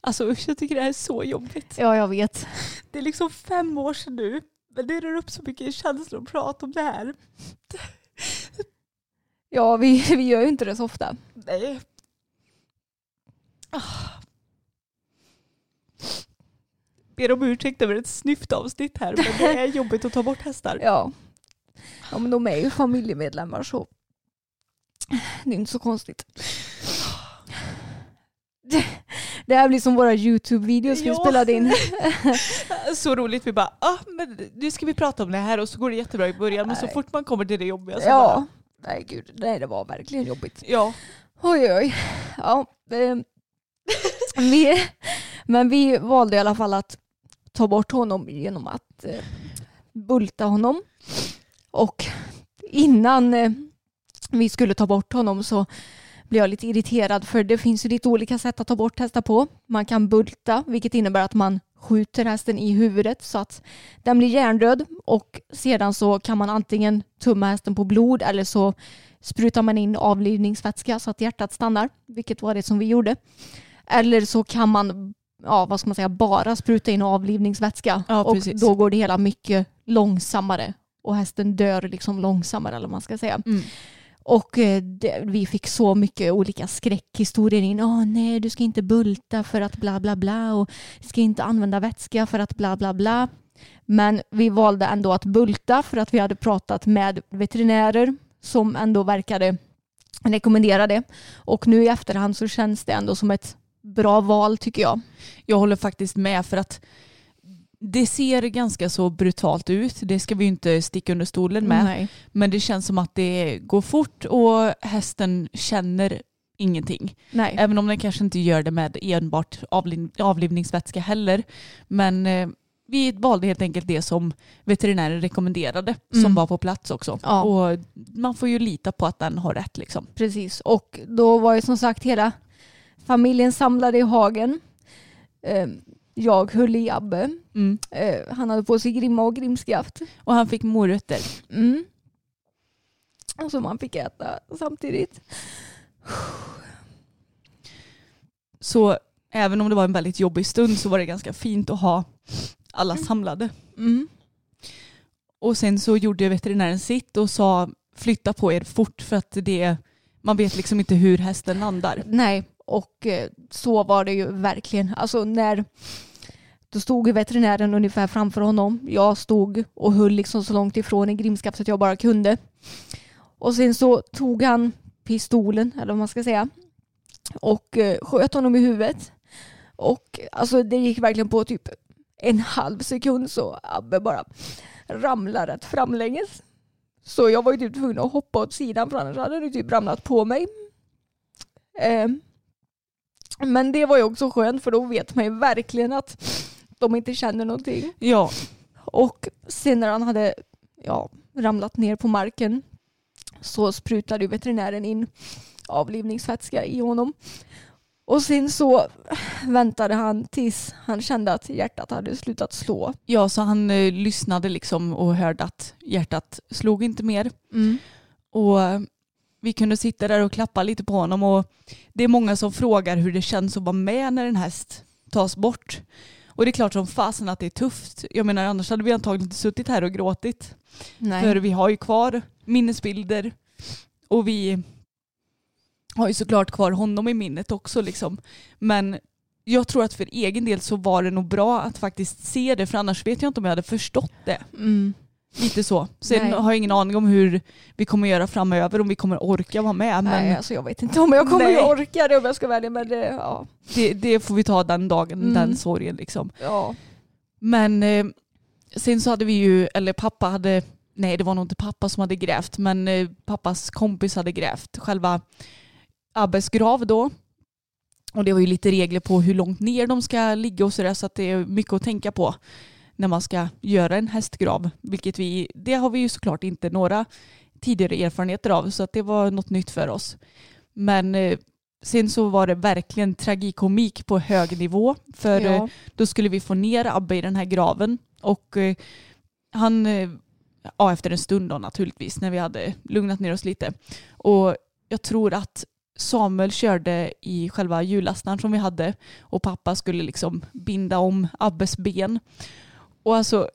Alltså usch, jag tycker det här är så jobbigt. Ja, jag vet. Det är liksom fem år sedan nu. Men det rör upp så mycket känslor att prata om det här. Ja, vi, [laughs] vi gör ju inte det så ofta. Nej. Ber om ursäkt över ett snyft avsnitt här men det är jobbigt att ta bort hästar. [laughs] Ja. ja, men de är ju familjemedlemmar så det är inte så konstigt. Det, [sighs] det här blir som våra YouTube-videos vi Ja. spelade in. [laughs] Så roligt, vi bara ah, men nu ska vi prata om det här och så går det jättebra i början men så fort man kommer till det jobbiga så Ja, nej gud, nej det var verkligen jobbigt. ja. Oj, oj. Ja, eh, vi, men vi valde i alla fall att ta bort honom genom att eh, bulta honom. Och innan eh, vi skulle ta bort honom så blev jag lite irriterad för det finns ju lite olika sätt att ta bort hästar på. Man kan bulta, vilket innebär att man skjuter hästen i huvudet så att den blir hjärndöd och sedan så kan man antingen tumma hästen på blod eller så sprutar man in avlivningsvätska så att hjärtat stannar, vilket var det som vi gjorde. Eller så kan man ja, vad ska man säga, bara spruta in avlivningsvätska Ja, och då går det hela mycket långsammare och hästen dör liksom långsammare eller vad man ska säga. Mm. Och eh, det, vi fick så mycket olika skräckhistorier in. Åh nej, du ska inte bulta för att bla bla bla och du ska inte använda vätska för att bla bla bla. Men vi valde ändå att bulta för att vi hade pratat med veterinärer som ändå verkade rekommendera det. Och nu i efterhand så känns det ändå som ett bra val tycker jag. Jag håller faktiskt med för att det ser ganska så brutalt ut. Det ska vi inte sticka under stolen med. Nej. Men det känns som att det går fort och hästen känner ingenting. Nej. Även om den kanske inte gör det med enbart avliv avlivningsvätska heller. Men eh, vi valde helt enkelt det som veterinären rekommenderade Mm. som var på plats också. Ja. Och man får ju lita på att den har rätt liksom. Precis. Och då var ju som sagt hela familjen samlade i hagen. Eh, Jag höll i Abbe. Mm. Eh, Han hade på sig grimma och grimskaft. Och han fick morötter. Mm. Och som man fick äta samtidigt. Så även om det var en väldigt jobbig stund så var det ganska fint att ha alla samlade. Mm. Och sen så gjorde veterinären sitt och sa flytta på er fort för att det man vet liksom inte hur hästen landar. Nej, och eh, så var det ju verkligen. Alltså när då stod veterinären ungefär framför honom. Jag stod och höll liksom så långt ifrån i grimskaps så att jag bara kunde. Och sen så tog han pistolen, eller vad man ska säga, och eh, sköt honom i huvudet. Och alltså det gick verkligen på typ en halv sekund så Abbe bara ramlade rätt framlänges. Så jag var ju typ tvungen att hoppa åt sidan för annars hade det typ ramlat på mig. Eh, men det var ju också skönt för då vet man ju verkligen att de inte känner någonting. Ja. Och sen när han hade ja, ramlat ner på marken så sprutade veterinären in avlivningsvätska i honom. Och sen så väntade han tills han kände att hjärtat hade slutat slå. Ja, så han eh, lyssnade liksom och hörde att hjärtat slog inte mer. Och eh, vi kunde sitta där och klappa lite på honom och det är många som frågar hur det känns att vara med när en häst tas bort. Och det är klart som fasen att det är tufft. Jag menar annars hade vi antagligen inte suttit här och gråtit. Nej. För vi har ju kvar minnesbilder och vi har ju såklart kvar honom i minnet också liksom. Men jag tror att för egen del så var det nog bra att faktiskt se det för annars vet jag inte om jag hade förstått det. Mm. Lite så. Sen Nej. har jag ingen aning om hur vi kommer göra framöver, om vi kommer orka vara med. Men Nej, alltså jag vet inte om jag kommer Nej. att orka det om jag ska välja men det, ja. det, det får vi ta den dagen, Mm. den sorgen liksom. ja. Men eh, sen så hade vi ju, eller pappa hade, nej det var nog inte pappa som hade grävt, men eh, pappas kompis hade grävt själva Abbes grav då. Och det var ju lite regler på hur långt ner de ska ligga och sådär så att det är mycket att tänka på när man ska göra en hästgrav. Vilket vi, det har vi ju såklart inte några tidigare erfarenheter av så att det var något nytt för oss. Men eh, sen så var det verkligen tragikomik på hög nivå för eh, ja. då skulle vi få ner Abbe i den här graven och eh, han, eh, ja efter en stund då naturligtvis när vi hade lugnat ner oss lite och jag tror att Samuel körde i själva hjullastaren som vi hade och pappa skulle liksom binda om Abbes ben. Och alltså,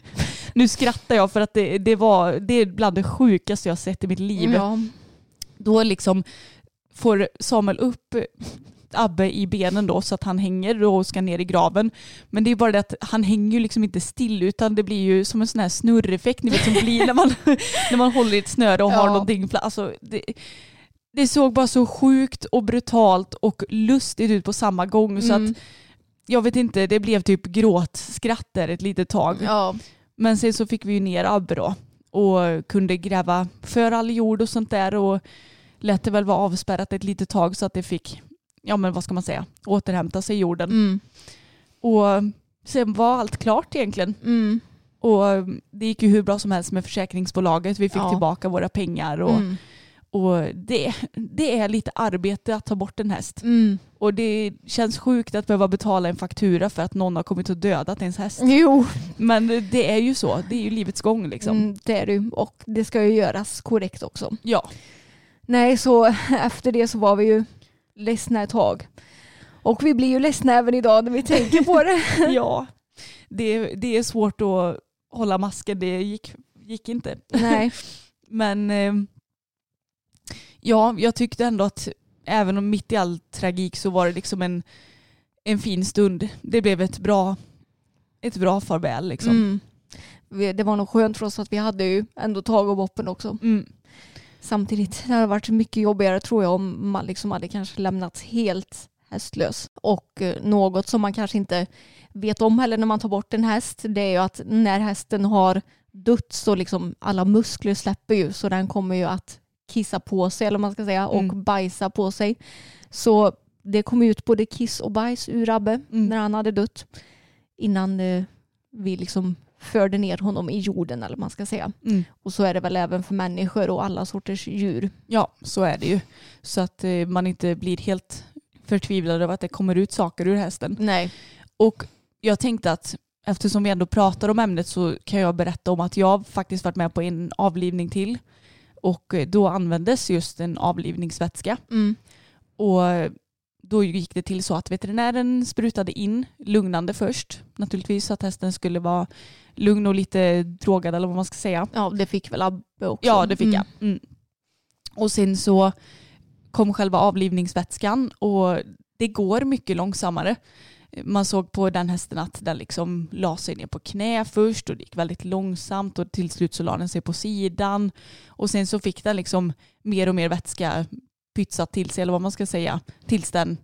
[laughs] nu skrattar jag för att det, det var det är bland det sjukaste jag sett i mitt liv. Ja. Då liksom får Samuel upp Abbe i benen då så att han hänger och ska ner i graven. Men det är bara det att han hänger ju liksom inte still utan det blir ju som en sån här snurreffekt ni vet som blir när man, [laughs] när man håller i ett snöre och har Ja. någonting. fla- Alltså, det, det såg bara så sjukt och brutalt och lustigt ut på samma gång så Mm. att jag vet inte, det blev typ gråtskratt där ett litet tag. ja. Men sen så fick vi ju ner Abbe då och kunde gräva för all jord och sånt där och lät det väl vara avspärrat ett litet tag så att det fick, ja men vad ska man säga, återhämta sig jorden. Mm. Och sen var allt klart egentligen. Mm. Och det gick ju hur bra som helst med försäkringsbolaget. Vi fick Ja. tillbaka våra pengar och, Mm. Och det, det är lite arbete att ta bort en häst. Mm. Och det känns sjukt att behöva betala en faktura för att någon har kommit och dödat ens häst. Jo, Men det är ju så, det är ju livets gång liksom. mm, det är du. Och det ska ju göras korrekt också. Ja. Nej, så [laughs] efter det så var vi ju ledsna ett tag. Och vi blir ju ledsna även idag när vi tänker på det. [laughs] ja, det, det är svårt att hålla masken. Det gick, gick inte. Nej. [laughs] Men eh, ja, jag tyckte ändå att även om mitt i all tragik så var det liksom en, en fin stund. Det blev ett bra, ett bra farväl liksom. Mm. Det var nog skönt för oss att vi hade ju ändå tag om boppen också. Mm. Samtidigt, det hade varit mycket jobbigare tror jag om man liksom hade kanske lämnats helt hästlös. Och eh, något som man kanske inte vet om heller när man tar bort en häst, det är ju att när hästen har dött så liksom alla muskler släpper ju så den kommer ju att kissa på sig eller man ska säga och Mm. bajsa på sig. Så det kom ut både kiss och bajs ur Abbe Mm. när han hade dött innan eh, vi liksom förde ner honom i jorden eller man ska säga. Mm. Och så är det väl även för människor och alla sorters djur. Ja, så är det ju. Så att eh, man inte blir helt förtvivlad över att det kommer ut saker ur hästen. Nej. Och jag tänkte att eftersom vi ändå pratar om ämnet så kan jag berätta om att jag faktiskt varit med på en avlivning till. Och eh, då användes just en avlivningsvätska. Mm. Och då gick det till så att veterinären sprutade in lugnande först. Naturligtvis så att hästen skulle vara lugn och lite drogad eller vad man ska säga. Ja, det fick väl Abbe också. Ja, det fick Mm. jag. Mm. Och sen så kom själva avlivningsvätskan och det går mycket långsammare. Man såg på den hästen att den liksom la sig ner på knä först och det gick väldigt långsamt och till slut så la den sig på sidan och sen så fick den liksom mer och mer vätska pytsat till sig eller vad man ska säga tills den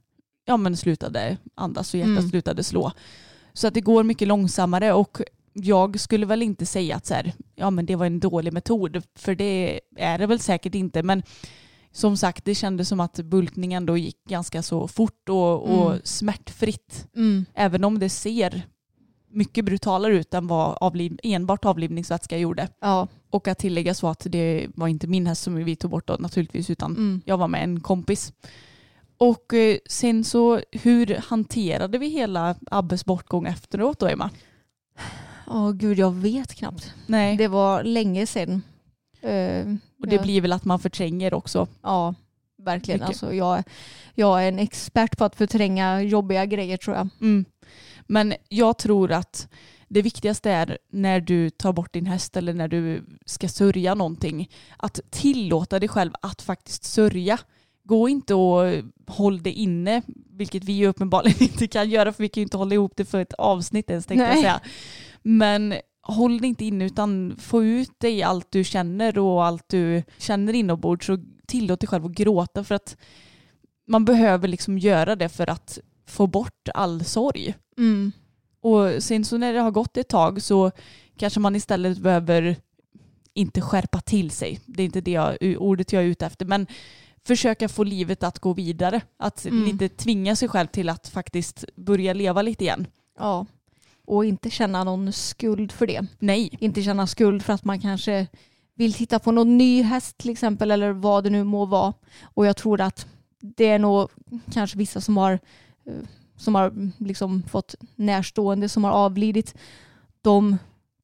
ja, men slutade andas och hjärtat Mm. slutade slå. Så att det går mycket långsammare och jag skulle väl inte säga att så här, ja, men det var en dålig metod för det är det väl säkert inte men som sagt det kändes som att bultningen då gick ganska så fort och, och Mm. smärtfritt. Mm. Även om det ser mycket brutalare ut än vad avliv, enbart avlivningsvätska gjorde. Ja. Och att tillägga så att det var inte min häst som vi tog bort då, naturligtvis utan Mm. jag var med en kompis. Och eh, sen så hur hanterade vi hela Abbes bortgång efteråt då Emma? Åh gud, jag vet knappt. Nej, Det var länge sedan. Eh, och det ja. blir väl att man förtränger också. Ja, verkligen. Mycket. Alltså, jag, jag är en expert på att förtränga jobbiga grejer tror jag. Mm. Men jag tror att det viktigaste är när du tar bort din häst eller när du ska sörja någonting att tillåta dig själv att faktiskt sörja. Gå inte och håll det inne, vilket vi ju uppenbarligen [laughs] inte kan göra för vi kan ju inte hålla ihop det för ett avsnitt ens tänkte jag Nej. säga. Men håll det inte inne utan få ut dig allt du känner och allt du känner inombords så tillåt dig själv att gråta för att man behöver liksom göra det för att få bort all sorg. Mm. Och sen så när det har gått ett tag så kanske man istället behöver inte skärpa till sig. Det är inte det jag, ordet jag är ute efter. Men försöka få livet att gå vidare. Att Mm. lite tvinga sig själv till att faktiskt börja leva lite igen. Ja. Och inte känna någon skuld för det. Nej. Inte känna skuld för att man kanske vill titta på någon ny häst till exempel eller vad det nu må vara. Och jag tror att det är nog kanske vissa som har, eh, som har liksom fått närstående som har avlidit. De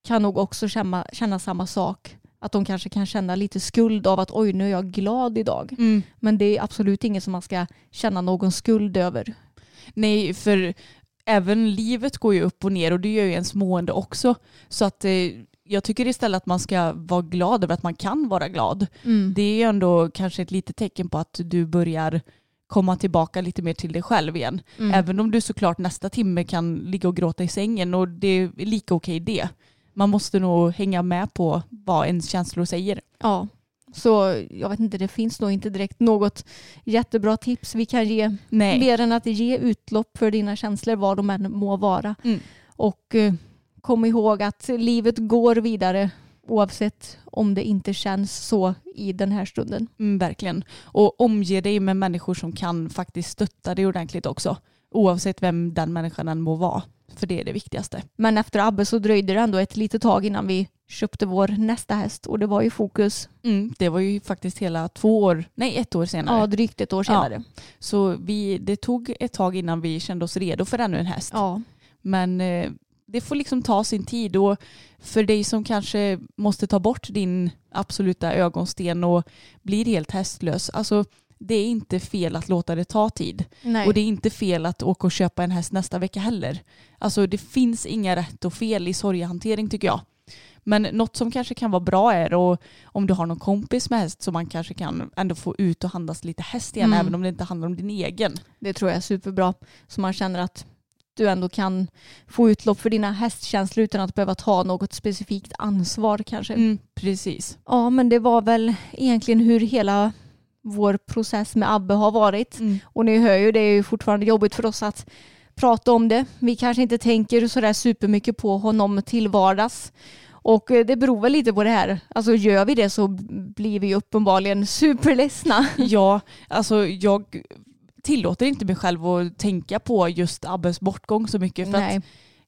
kan nog också känna, känna samma sak. Att de kanske kan känna lite skuld av att oj nu är jag glad idag. Mm. Men det är absolut inget som man ska känna någon skuld över. Nej, för även livet går ju upp och ner och det gör ju ens mående också. Så att eh, jag tycker istället att man ska vara glad över att man kan vara glad. Det är ju ändå kanske ett litet tecken på att du börjar komma tillbaka lite mer till dig själv igen. Mm. Även om du såklart nästa timme kan ligga och gråta i sängen och det är lika okej det. Man måste nog hänga med på vad ens känslor säger. Ja, så jag vet inte, det finns nog inte direkt något jättebra tips vi kan ge. Nej. Mer än att ge utlopp för dina känslor, vad de än må vara. Mm. Och eh, kom ihåg att livet går vidare oavsett om det inte känns så i den här stunden. Mm, verkligen. Och omge dig med människor som kan faktiskt stötta dig ordentligt också. Oavsett vem den människan än må vara. För det är det viktigaste. Men efter Abbe så dröjde det ändå ett litet tag innan vi köpte vår nästa häst och det var ju fokus Mm, det var ju faktiskt hela två år, nej ett år senare. ja, drygt ett år senare. Så vi, det tog ett tag innan vi kände oss redo för ännu en häst. Ja. Men eh, det får liksom ta sin tid och för dig som kanske måste ta bort din absoluta ögonsten och blir helt hästlös, alltså det är inte fel att låta det ta tid. Nej. Och det är inte fel att åka och köpa en häst nästa vecka heller. Alltså det finns inga rätt och fel i sorgehantering tycker jag. Men något som kanske kan vara bra är och om du har någon kompis med häst så man kanske kan ändå få ut och handlas lite häst igen Mm. även om det inte handlar om din egen. Det tror jag är superbra. Så man känner att du ändå kan få utlopp för dina hästkänslor utan att behöva ta något specifikt ansvar kanske. Mm, precis. Ja, men det var väl egentligen hur hela vår process med Abbe har varit. Mm. Och ni hör ju, det är ju fortfarande jobbigt för oss att prata om det. Vi kanske inte tänker sådär supermycket på honom till vardags. Och eh, det beror väl lite på det här. Alltså gör vi det så blir vi uppenbarligen [laughs] superledsna. Ja, alltså jag tillåter inte mig själv att tänka på just Abbes bortgång så mycket för Nej. att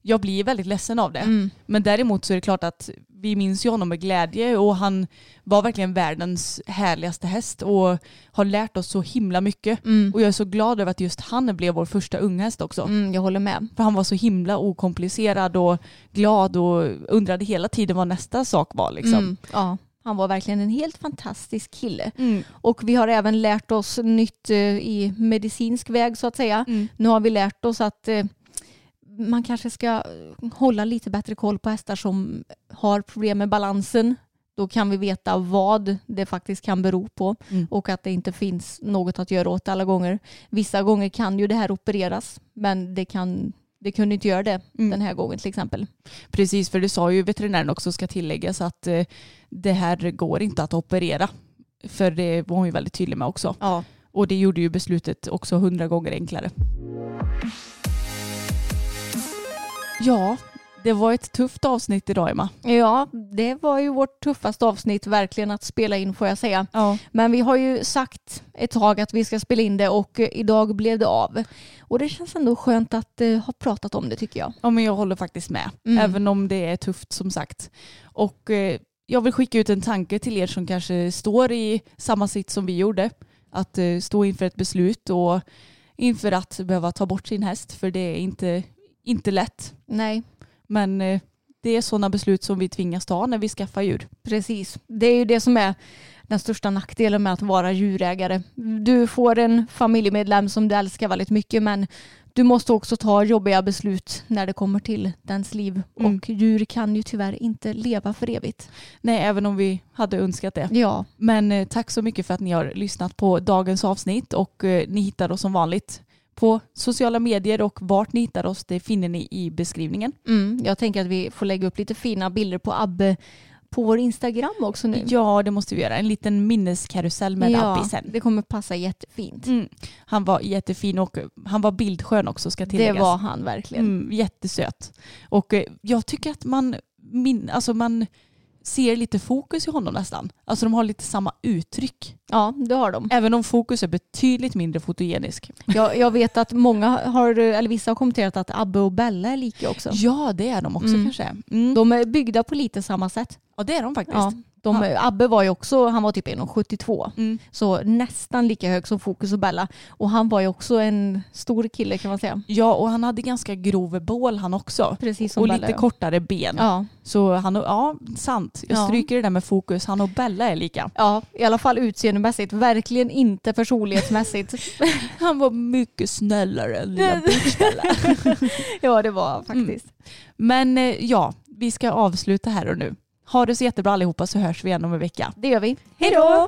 jag blir väldigt ledsen av det. Mm. Men däremot så är det klart att vi minns ju honom med glädje och han var verkligen världens härligaste häst och har lärt oss så himla mycket. Mm. Och jag är så glad över att just han blev vår första unghäst också. Mm, jag håller med. För han var så himla okomplicerad och glad och undrade hela tiden vad nästa sak var. Liksom. Mm. Ja, han var verkligen en helt fantastisk kille. Mm. Och vi har även lärt oss nytt eh, i medicinsk väg så att säga. Mm. Nu har vi lärt oss att eh, man kanske ska hålla lite bättre koll på hästar som har problem med balansen. Då kan vi veta vad det faktiskt kan bero på Mm. och att det inte finns något att göra åt alla gånger. Vissa gånger kan ju det här opereras men det, kan, det kunde inte göra det Mm. den här gången till exempel. Precis, för det sa ju veterinären också ska tilläggas att eh, det här går inte att operera. För det var hon ju väldigt tydlig med också. Ja, Och det gjorde ju beslutet också hundra gånger enklare. Ja, det var ett tufft avsnitt idag Emma. ja det var ju vårt tuffaste avsnitt verkligen att spela in får jag säga. Ja. Men vi har ju sagt ett tag att vi ska spela in det och eh, idag blev det av. Och det känns ändå skönt att eh, ha pratat om det tycker jag. Ja men jag håller faktiskt med. Mm. Även om det är tufft som sagt. Och eh, jag vill skicka ut en tanke till er som kanske står i samma sitt som vi gjorde. Att stå inför ett beslut och inför att behöva ta bort sin häst. För det är inte, inte lätt. Nej, Men eh, det är sådana beslut som vi tvingas ta när vi skaffar djur. precis. Det är ju det som är den största nackdelen med att vara djurägare. Du får en familjemedlem som du älskar väldigt mycket men du måste också ta jobbiga beslut när det kommer till dens liv. Mm. Och djur kan ju tyvärr inte leva för evigt. Nej, även om vi hade önskat det. Ja, Men eh, tack så mycket för att ni har lyssnat på dagens avsnitt och eh, ni hittar oss som vanligt på sociala medier och vart ni hittar oss det finner ni i beskrivningen. mm, jag tänker att vi får lägga upp lite fina bilder på Abbe på vår Instagram också nu. Ja, det måste vi göra. En liten minneskarusell med Abbe sen. det kommer passa jättefint. Mm. Han var jättefin och han var bildskön också ska Det tilläggas. var han verkligen. mm, jättesöt. Och eh, jag tycker att man, min, alltså man ser lite fokus i honom nästan. Alltså de har lite samma uttryck. Ja, det har de. Även om fokus är betydligt mindre fotogenisk. Jag, jag vet att många har, eller vissa har kommenterat att Abbe och Bella är lika också. Ja, det är de också Mm. kanske. Mm. De är byggda på lite samma sätt. ja, det är de faktiskt. Ja, de, Ja. Abbe var ju också, han var typ 1,72. Mm. Så nästan lika hög som Fokus och Bella. Och han var ju också en stor kille kan man säga. Ja, och han hade ganska grov bål han också. Precis som Och Bella. lite ja. kortare ben. Ja. Så han ja, sant. Jag Ja. stryker det där med fokus. Han och Bella är lika. ja, i alla fall utseendemässigt. Verkligen inte personlighetsmässigt. [laughs] Han var mycket snällare än lilla [laughs] bitchbella. ja, det var han faktiskt. Men eh, ja, vi ska avsluta här och nu. Ha det så jättebra allihopa så hörs vi igen om en vecka. Det gör vi. Hej då!